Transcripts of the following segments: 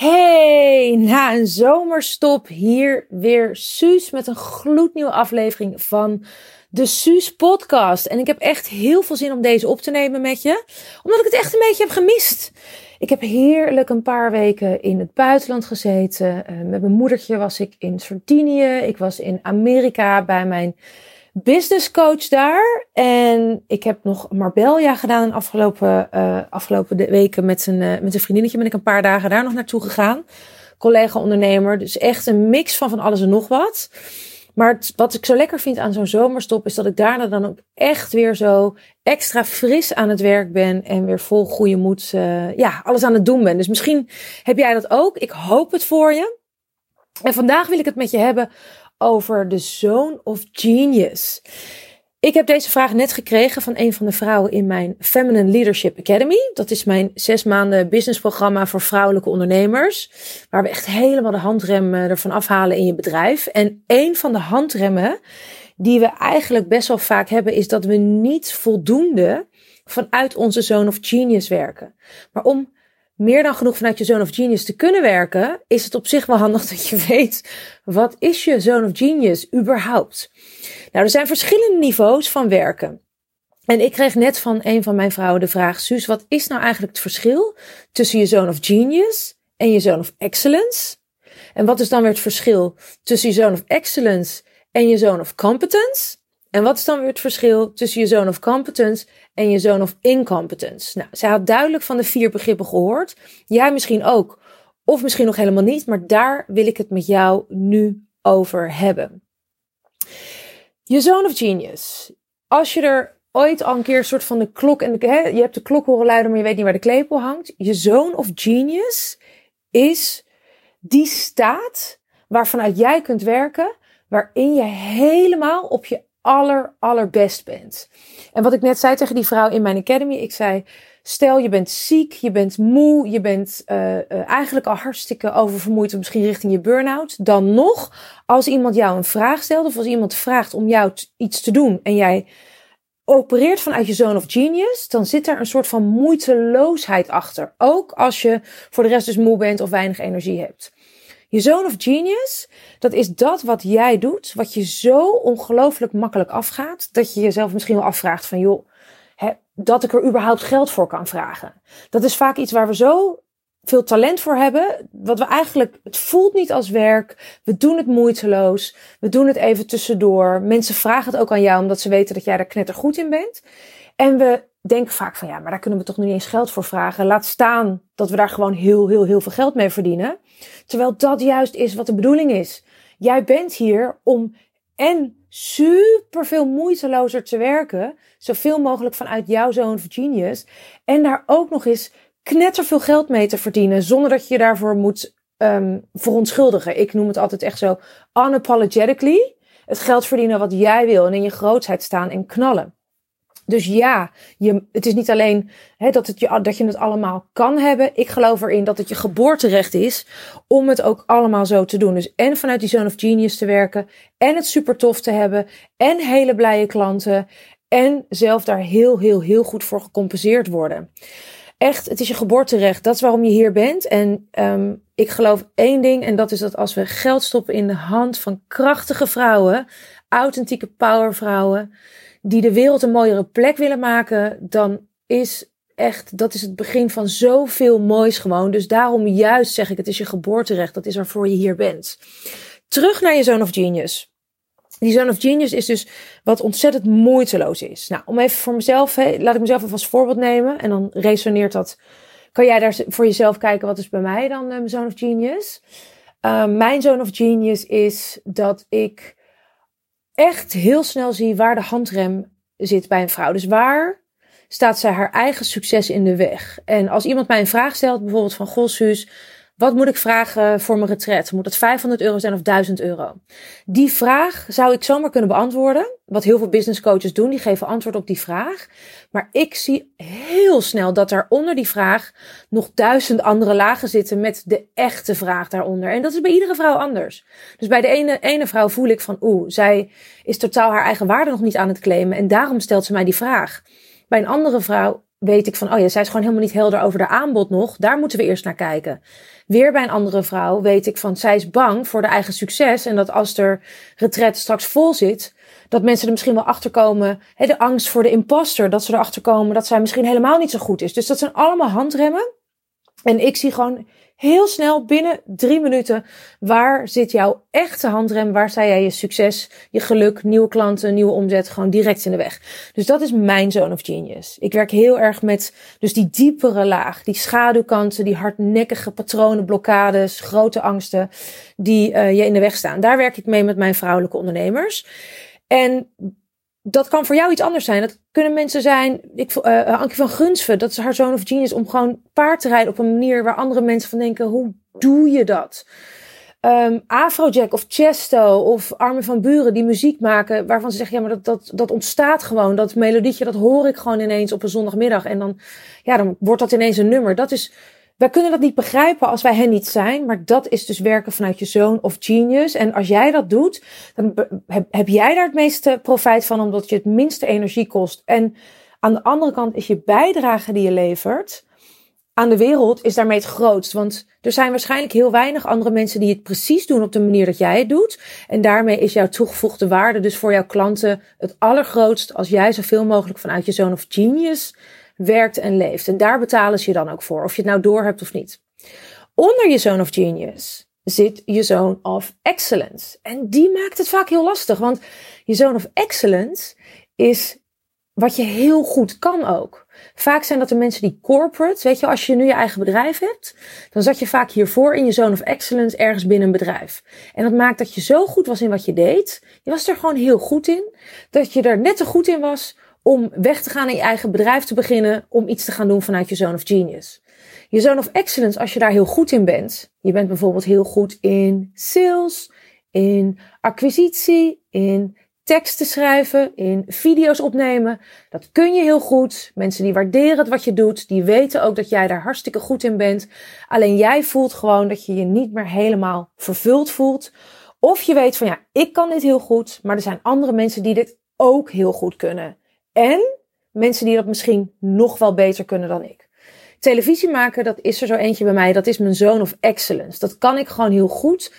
Hey, na een zomerstop hier weer Suus met een gloednieuwe aflevering van de Suus podcast. En ik heb echt heel veel zin om deze op te nemen met je, omdat ik het echt een beetje heb gemist. Ik heb heerlijk een paar weken in het buitenland gezeten. Uh, met mijn moedertje was ik in Sardinië. Ik was in Amerika bij mijn business coach daar. En ik heb nog Marbella gedaan de afgelopen, afgelopen weken met een, uh, met een vriendinnetje. Ben ik een paar dagen daar nog naartoe gegaan. Collega-ondernemer. Dus echt een mix van van alles en nog wat. Maar wat ik zo lekker vind aan zo'n zomerstop is dat ik daarna dan ook echt weer zo extra fris aan het werk ben en weer vol goede moed, uh, ja, alles aan het doen ben. Dus misschien heb jij dat ook. Ik hoop het voor je. En vandaag wil ik het met je hebben over de Zone of Genius. Ik heb deze vraag net gekregen van een van de vrouwen in mijn Feminine Leadership Academy. Dat is mijn zes maanden businessprogramma voor vrouwelijke ondernemers. Waar we echt helemaal de handrem ervan afhalen in je bedrijf. En een van de handremmen die we eigenlijk best wel vaak hebben, is dat we niet voldoende vanuit onze Zone of Genius werken. Maar om meer dan genoeg vanuit je zone of genius te kunnen werken, is het op zich wel handig dat je weet wat is je zone of genius überhaupt. Nou, er zijn verschillende niveaus van werken. En ik kreeg net van een van mijn vrouwen de vraag: Suus, wat is nou eigenlijk het verschil tussen je zone of genius en je zone of excellence? En wat is dan weer het verschil tussen je zone of excellence en je zone of competence? En wat is dan weer het verschil tussen je zone of competence en je zone of incompetence? Nou, zij had duidelijk van de vier begrippen gehoord. Jij misschien ook. Of misschien nog helemaal niet, maar daar wil ik het met jou nu over hebben. Je zone of genius. Als je er ooit al een keer een soort van de klok en hè, je hebt de klok horen luiden, maar je weet niet waar de klepel hangt. Je zone of genius is die staat waarvanuit jij kunt werken, waarin je helemaal op je aller, allerbest bent. En wat ik net zei tegen die vrouw in mijn academy, ik zei, stel je bent ziek, je bent moe, je bent uh, uh, eigenlijk al hartstikke oververmoeid, misschien richting je burn-out. Dan nog, als iemand jou een vraag stelt of als iemand vraagt om jou iets te doen en jij opereert vanuit je zone of genius, dan zit er een soort van moeiteloosheid achter. Ook als je voor de rest dus moe bent of weinig energie hebt. Je zone of genius, dat is dat wat jij doet, wat je zo ongelooflijk makkelijk afgaat, dat je jezelf misschien wel afvraagt van joh, hè, dat ik er überhaupt geld voor kan vragen. Dat is vaak iets waar we zo veel talent voor hebben, wat we eigenlijk, het voelt niet als werk, we doen het moeiteloos, we doen het even tussendoor. Mensen vragen het ook aan jou omdat ze weten dat jij daar knettergoed in bent. En we denken vaak van ja, maar daar kunnen we toch niet eens geld voor vragen. Laat staan dat we daar gewoon heel, heel, heel veel geld mee verdienen. Terwijl dat juist is wat de bedoeling is. Jij bent hier om en super veel moeitelozer te werken. Zoveel mogelijk vanuit jouw zoon of genius. En daar ook nog eens knetterveel geld mee te verdienen. Zonder dat je je daarvoor moet um, verontschuldigen. Ik noem het altijd echt zo unapologetically. Het geld verdienen wat jij wil en in je grootheid staan en knallen. Dus ja, je, het is niet alleen hè, dat, het je, dat je het allemaal kan hebben. Ik geloof erin dat het je geboorterecht is om het ook allemaal zo te doen. Dus en vanuit die Zone of Genius te werken. En het super tof te hebben. En hele blije klanten. En zelf daar heel, heel, heel goed voor gecompenseerd worden. Echt, het is je geboorterecht. Dat is waarom je hier bent. En um, ik geloof één ding. En dat is dat als we geld stoppen in de hand van krachtige vrouwen. Authentieke powervrouwen die de wereld een mooiere plek willen maken, dan is echt, dat is het begin van zoveel moois gewoon. Dus daarom juist zeg ik, het is je geboorterecht, dat is waarvoor je hier bent. Terug naar je Zone of Genius. Die Zone of Genius is dus wat ontzettend moeiteloos is. Nou, om even voor mezelf, laat ik mezelf even als voorbeeld nemen. En dan resoneert dat. Kan jij daar voor jezelf kijken, wat is bij mij dan mijn Zone of Genius? Uh, mijn Zone of Genius is dat ik echt heel snel zie waar de handrem zit bij een vrouw. Dus waar staat zij haar eigen succes in de weg? En als iemand mij een vraag stelt, bijvoorbeeld van Goh, Suus, wat moet ik vragen voor mijn retret? Moet het 500 euro zijn of 1000 euro? Die vraag zou ik zomaar kunnen beantwoorden. Wat heel veel business coaches doen, die geven antwoord op die vraag. Maar ik zie heel snel dat er onder die vraag nog duizend andere lagen zitten met de echte vraag daaronder. En dat is bij iedere vrouw anders. Dus bij de ene, ene vrouw voel ik van, oeh, zij is totaal haar eigen waarde nog niet aan het claimen. En daarom stelt ze mij die vraag. Bij een andere vrouw weet ik van, oh ja, zij is gewoon helemaal niet helder over de aanbod nog. Daar moeten we eerst naar kijken. Weer bij een andere vrouw weet ik van, zij is bang voor de eigen succes. En dat als er retret straks vol zit, dat mensen er misschien wel achter komen. De angst voor de imposter, dat ze erachter komen dat zij misschien helemaal niet zo goed is. Dus dat zijn allemaal handremmen. En ik zie gewoon heel snel binnen drie minuten waar zit jouw echte handrem, waar sta jij je succes, je geluk, nieuwe klanten, nieuwe omzet gewoon direct in de weg. Dus dat is mijn zone of genius. Ik werk heel erg met dus die diepere laag, die schaduwkanten, die hardnekkige patronen, blokkades, grote angsten die uh, je in de weg staan. Daar werk ik mee met mijn vrouwelijke ondernemers. En dat kan voor jou iets anders zijn. Dat kunnen mensen zijn. Ik, uh, Ankie van Gunsven, dat is haar zoon of genius om gewoon paard te rijden op een manier waar andere mensen van denken: hoe doe je dat? Um, Afrojack of Chesto of Armin van Buren die muziek maken waarvan ze zeggen: ja, maar dat, dat, dat ontstaat gewoon. Dat melodietje, dat hoor ik gewoon ineens op een zondagmiddag. En dan, ja, dan wordt dat ineens een nummer. Dat is wij kunnen dat niet begrijpen als wij hen niet zijn, maar dat is dus werken vanuit je zoon of genius. En als jij dat doet, dan heb, jij daar het meeste profijt van, omdat je het minste energie kost. En aan de andere kant is je bijdrage die je levert aan de wereld is daarmee het grootst. Want er zijn waarschijnlijk heel weinig andere mensen die het precies doen op de manier dat jij het doet. En daarmee is jouw toegevoegde waarde dus voor jouw klanten het allergrootst als jij zoveel mogelijk vanuit je zoon of genius werkt en leeft. En daar betalen ze je dan ook voor, of je het nou door hebt of niet. Onder je zone of genius zit je zone of excellence. En die maakt het vaak heel lastig, want je zone of excellence is wat je heel goed kan ook. Vaak zijn dat de mensen die corporate, weet je, als je nu je eigen bedrijf hebt, dan zat je vaak hiervoor in je zone of excellence ergens binnen een bedrijf. En dat maakt dat je zo goed was in wat je deed. Je was er gewoon heel goed in. Dat je er net te goed in was om weg te gaan in je eigen bedrijf te beginnen, om iets te gaan doen vanuit je zone of genius. Je zone of excellence, als je daar heel goed in bent, je bent bijvoorbeeld heel goed in sales, in acquisitie, in teksten schrijven, in video's opnemen. Dat kun je heel goed. Mensen die waarderen wat je doet, die weten ook dat jij daar hartstikke goed in bent. Alleen jij voelt gewoon dat je je niet meer helemaal vervuld voelt. Of je weet van ja, ik kan dit heel goed, maar er zijn andere mensen die dit ook heel goed kunnen. En mensen die dat misschien nog wel beter kunnen dan ik. Televisie maken, dat is er zo eentje bij mij. Dat is mijn zone of excellence. Dat kan ik gewoon heel goed.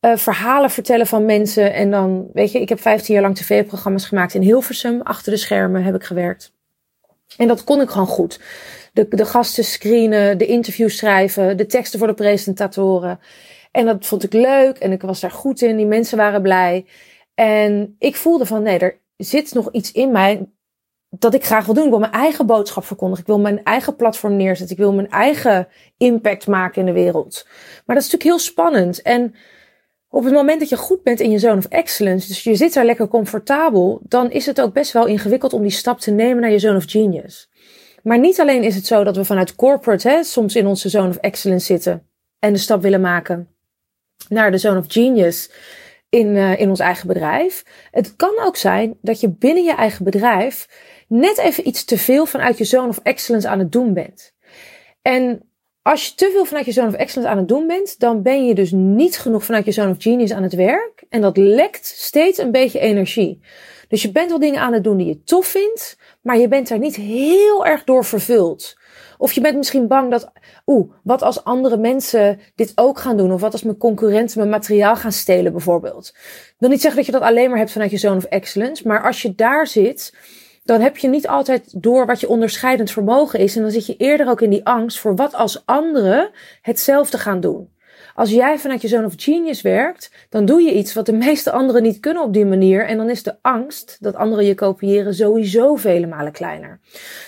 Uh, verhalen vertellen van mensen. En dan, weet je, ik heb 15 jaar lang tv-programma's gemaakt in Hilversum. Achter de schermen heb ik gewerkt. En dat kon ik gewoon goed. De, de gasten screenen, de interviews schrijven, de teksten voor de presentatoren. En dat vond ik leuk en ik was daar goed in. Die mensen waren blij. En ik voelde van nee, er zit nog iets in mij dat ik graag wil doen. Ik wil mijn eigen boodschap verkondigen. Ik wil mijn eigen platform neerzetten. Ik wil mijn eigen impact maken in de wereld. Maar dat is natuurlijk heel spannend. En op het moment dat je goed bent in je zone of excellence, dus je zit daar lekker comfortabel, dan is het ook best wel ingewikkeld om die stap te nemen naar je zone of genius. Maar niet alleen is het zo dat we vanuit corporate hè, soms in onze zone of excellence zitten en de stap willen maken naar de zone of genius in, uh, in ons eigen bedrijf. Het kan ook zijn dat je binnen je eigen bedrijf net even iets te veel vanuit je zone of excellence aan het doen bent. En als je te veel vanuit je zone of excellence aan het doen bent, dan ben je dus niet genoeg vanuit je zone of genius aan het werk. En dat lekt steeds een beetje energie. Dus je bent wel dingen aan het doen die je tof vindt, maar je bent daar niet heel erg door vervuld. Of je bent misschien bang dat, oeh, wat als andere mensen dit ook gaan doen? Of wat als mijn concurrenten mijn materiaal gaan stelen bijvoorbeeld? Ik wil niet zeggen dat je dat alleen maar hebt vanuit je zone of excellence, maar als je daar zit, dan heb je niet altijd door wat je onderscheidend vermogen is. En dan zit je eerder ook in die angst voor wat als anderen hetzelfde gaan doen. Als jij vanuit je zone of genius werkt, dan doe je iets wat de meeste anderen niet kunnen op die manier. En dan is de angst dat anderen je kopiëren sowieso vele malen kleiner.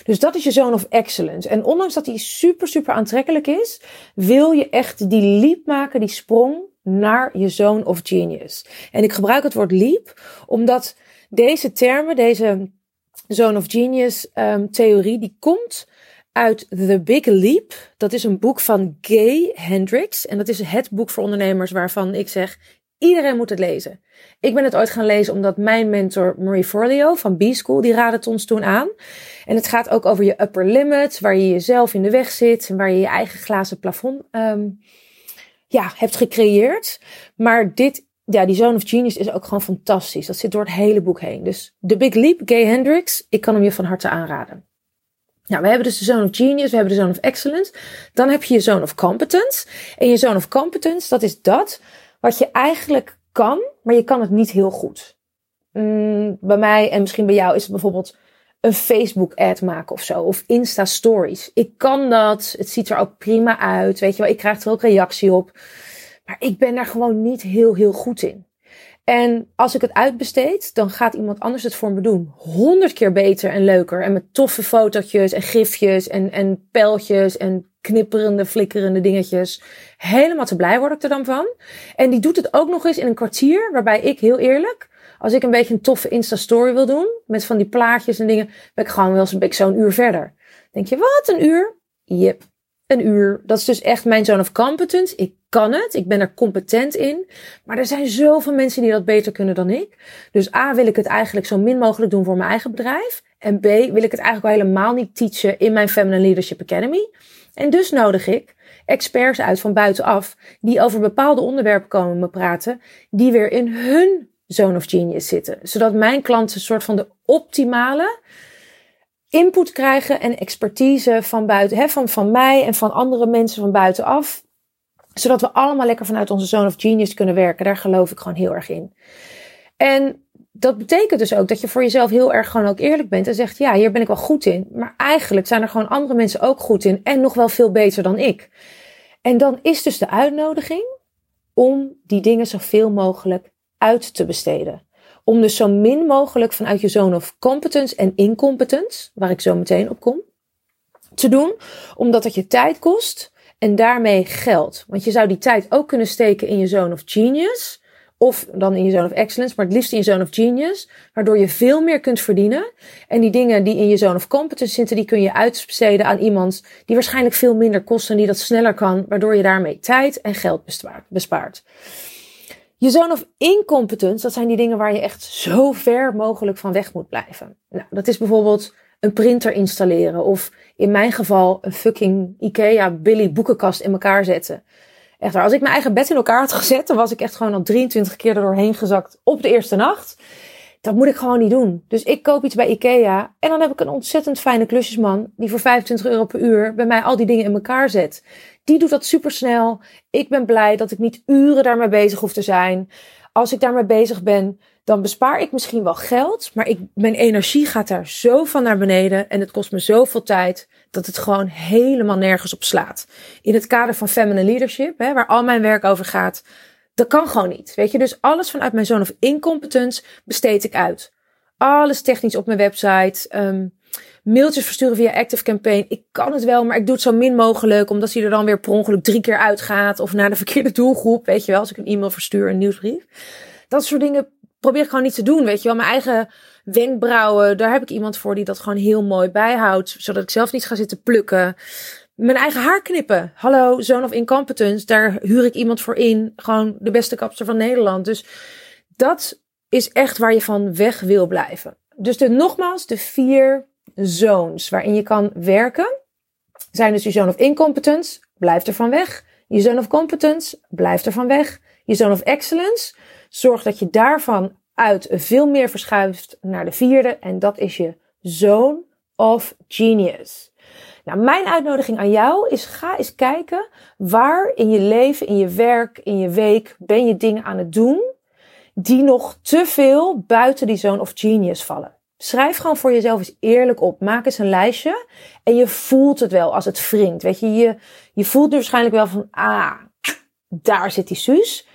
Dus dat is je zone of excellence. En ondanks dat die super, super aantrekkelijk is, wil je echt die leap maken, die sprong naar je zone of genius. En ik gebruik het woord leap, omdat deze termen, deze Zone of Genius um, theorie, die komt uit The Big Leap. Dat is een boek van Gay Hendricks. En dat is het boek voor ondernemers waarvan ik zeg, iedereen moet het lezen. Ik ben het ooit gaan lezen omdat mijn mentor Marie Forleo van B-School, die raadde het ons toen aan. En het gaat ook over je upper limit, waar je jezelf in de weg zit en waar je je eigen glazen plafond um, ja, hebt gecreëerd. Maar dit ja, die Zone of Genius is ook gewoon fantastisch. Dat zit door het hele boek heen. Dus The Big Leap, Gay Hendricks, ik kan hem je van harte aanraden. Nou, we hebben dus de Zone of Genius, we hebben de Zone of Excellence. Dan heb je je Zone of Competence. En je Zone of Competence, dat is dat wat je eigenlijk kan, maar je kan het niet heel goed. Mm, bij mij en misschien bij jou is het bijvoorbeeld een Facebook-ad maken of zo. Of Insta-stories. Ik kan dat. Het ziet er ook prima uit. Weet je wel, ik krijg er ook reactie op. Maar ik ben daar gewoon niet heel, heel goed in. En als ik het uitbesteed, dan gaat iemand anders het voor me doen. Honderd keer beter en leuker. En met toffe fotootjes en gifjes en, en pijltjes en knipperende, flikkerende dingetjes. Helemaal te blij word ik er dan van. En die doet het ook nog eens in een kwartier, waarbij ik heel eerlijk, als ik een beetje een toffe Insta-story wil doen, met van die plaatjes en dingen, ben ik gewoon wel eens zo'n uur verder. Denk je, wat, een uur? Yep, een uur. Dat is dus echt mijn zone of competence. Ik kan het. Ik ben er competent in. Maar er zijn zoveel mensen die dat beter kunnen dan ik. Dus A wil ik het eigenlijk zo min mogelijk doen voor mijn eigen bedrijf. En B wil ik het eigenlijk al helemaal niet teachen in mijn Feminine Leadership Academy. En dus nodig ik experts uit van buitenaf die over bepaalde onderwerpen komen me praten, die weer in hun zone of genius zitten. Zodat mijn klanten een soort van de optimale input krijgen en expertise van buiten, hè, van, van mij en van andere mensen van buitenaf. Zodat we allemaal lekker vanuit onze zone of genius kunnen werken. Daar geloof ik gewoon heel erg in. En dat betekent dus ook dat je voor jezelf heel erg gewoon ook eerlijk bent en zegt, ja, hier ben ik wel goed in. Maar eigenlijk zijn er gewoon andere mensen ook goed in en nog wel veel beter dan ik. En dan is dus de uitnodiging om die dingen zoveel mogelijk uit te besteden. Om dus zo min mogelijk vanuit je zone of competence en incompetence, waar ik zo meteen op kom, te doen. Omdat het je tijd kost en daarmee geld. Want je zou die tijd ook kunnen steken in je zone of genius. Of dan in je zone of excellence, maar het liefst in je zone of genius. Waardoor je veel meer kunt verdienen. En die dingen die in je zone of competence zitten, die kun je uitbesteden aan iemand die waarschijnlijk veel minder kost en die dat sneller kan. Waardoor je daarmee tijd en geld bespaart. Je zone of incompetence, dat zijn die dingen waar je echt zo ver mogelijk van weg moet blijven. Nou, dat is bijvoorbeeld een printer installeren of in mijn geval een fucking Ikea Billy boekenkast in elkaar zetten. Echt waar, als ik mijn eigen bed in elkaar had gezet, dan was ik echt gewoon al 23 keer er doorheen gezakt op de eerste nacht. Dat moet ik gewoon niet doen. Dus ik koop iets bij Ikea en dan heb ik een ontzettend fijne klusjesman die voor 25 euro per uur bij mij al die dingen in elkaar zet. Die doet dat super snel. Ik ben blij dat ik niet uren daarmee bezig hoef te zijn. Als ik daarmee bezig ben, dan bespaar ik misschien wel geld, maar ik, mijn energie gaat daar zo van naar beneden en het kost me zoveel tijd dat het gewoon helemaal nergens op slaat. In het kader van feminine leadership, hè, waar al mijn werk over gaat, dat kan gewoon niet. Weet je, dus alles vanuit mijn zone of incompetence besteed ik uit. Alles technisch op mijn website. Um, mailtjes versturen via Active Campaign. Ik kan het wel, maar ik doe het zo min mogelijk. Omdat hij er dan weer per ongeluk drie keer uitgaat. Of naar de verkeerde doelgroep. Weet je wel, als ik een e-mail verstuur, een nieuwsbrief. Dat soort dingen probeer ik gewoon niet te doen. Weet je wel, mijn eigen wenkbrauwen. Daar heb ik iemand voor die dat gewoon heel mooi bijhoudt. Zodat ik zelf niet ga zitten plukken. Mijn eigen haar knippen. Hallo, Zone of Incompetence. Daar huur ik iemand voor in. Gewoon de beste kapster van Nederland. Dus dat is echt waar je van weg wil blijven. Dus de, nogmaals, de vier zones waarin je kan werken zijn dus je zone of incompetence, blijf er van weg. Je zone of competence, blijf er van weg. Je zone of excellence, zorg dat je daarvan uit veel meer verschuift naar de vierde en dat is je zone of genius. Nou, mijn uitnodiging aan jou is ga eens kijken waar in je leven, in je werk, in je week ben je dingen aan het doen die nog te veel buiten die zone of genius vallen. Schrijf gewoon voor jezelf eens eerlijk op. Maak eens een lijstje. En je voelt het wel als het wringt. Weet je, je, je voelt nu waarschijnlijk wel van, ah, daar zit die Suus.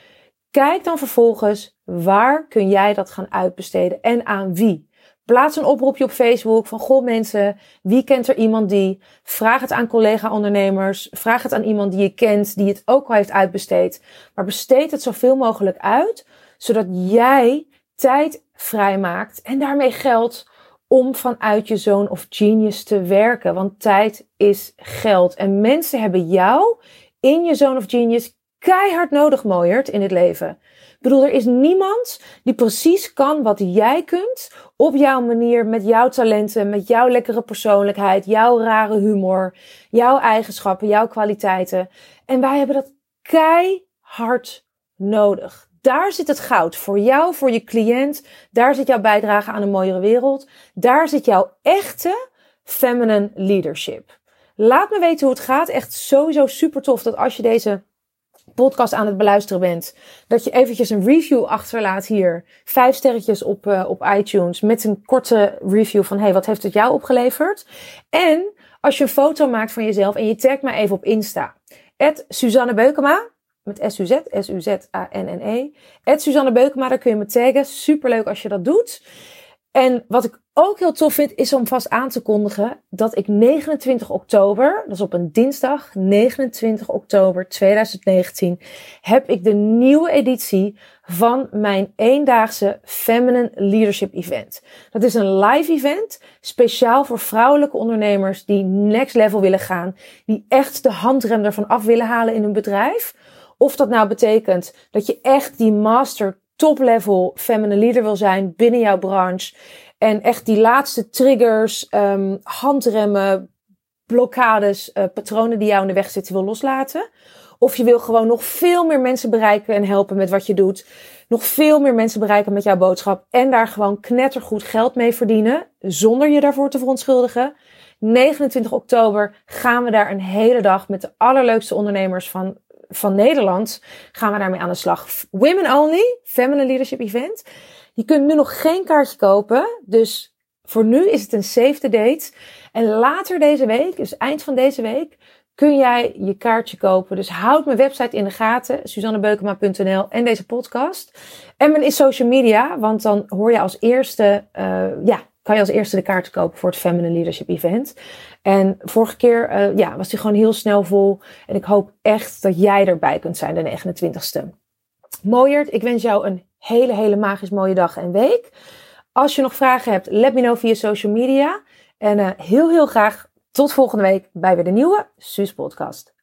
Kijk dan vervolgens, waar kun jij dat gaan uitbesteden en aan wie? Plaats een oproepje op Facebook van, goh mensen, wie kent er iemand die? Vraag het aan collega-ondernemers. Vraag het aan iemand die je kent, die het ook al heeft uitbesteed. Maar besteed het zoveel mogelijk uit, zodat jij tijd vrijmaakt en daarmee geld om vanuit je zone of genius te werken. Want tijd is geld. En mensen hebben jou in je zone of genius keihard nodig, mooiert in het leven. Bedoel, er is niemand die precies kan wat jij kunt op jouw manier, met jouw talenten, met jouw lekkere persoonlijkheid, jouw rare humor, jouw eigenschappen, jouw kwaliteiten. En wij hebben dat keihard nodig. Daar zit het goud voor jou, voor je cliënt. Daar zit jouw bijdrage aan een mooiere wereld. Daar zit jouw echte Feminine Leadership. Laat me weten hoe het gaat. Echt sowieso super tof dat als je deze podcast aan het beluisteren bent, dat je eventjes een review achterlaat hier. Vijf sterretjes op, uh, op iTunes met een korte review van hey, wat heeft het jou opgeleverd? En als je een foto maakt van jezelf en je tagt mij even op Insta. Suzanne Beukema, met S-U-Z, S-U-Z-A-N-N-E. Suzanne Beukema, daar kun je me taggen. Superleuk als je dat doet. En wat ik ook heel tof vind, is om vast aan te kondigen dat ik 29 oktober, dat is op een dinsdag, 29 oktober 2019, heb ik de nieuwe editie van mijn eendaagse Feminine Leadership Event. Dat is een live event, speciaal voor vrouwelijke ondernemers die next level willen gaan, die echt de handrem ervan af willen halen in hun bedrijf. Of dat nou betekent dat je echt die master top level feminine leader wil zijn binnen jouw branche. En echt die laatste triggers, um, handremmen, blokkades, uh, patronen die jou in de weg zitten wil loslaten. Of je wil gewoon nog veel meer mensen bereiken en helpen met wat je doet. Nog veel meer mensen bereiken met jouw boodschap. En daar gewoon knettergoed geld mee verdienen. Zonder je daarvoor te verontschuldigen. 29 oktober gaan we daar een hele dag met de allerleukste ondernemers van van Nederland gaan we daarmee aan de slag. Women Only, Feminine Leadership Event. Je kunt nu nog geen kaartje kopen, dus voor nu is het een save the date. En later deze week, dus eind van deze week, kun jij je kaartje kopen. Dus houd mijn website in de gaten, suzannebeukema.nl en deze podcast. En mijn social media, want dan hoor je als eerste, uh, ja, kan je als eerste de kaarten kopen voor het Feminine Leadership Event. En vorige keer uh, ja, was die gewoon heel snel vol. En ik hoop echt dat jij erbij kunt zijn de 29ste. Mooierd, ik wens jou een hele, hele magisch mooie dag en week. Als je nog vragen hebt, let me know via social media. En uh, heel, heel graag tot volgende week bij weer de nieuwe Suus podcast.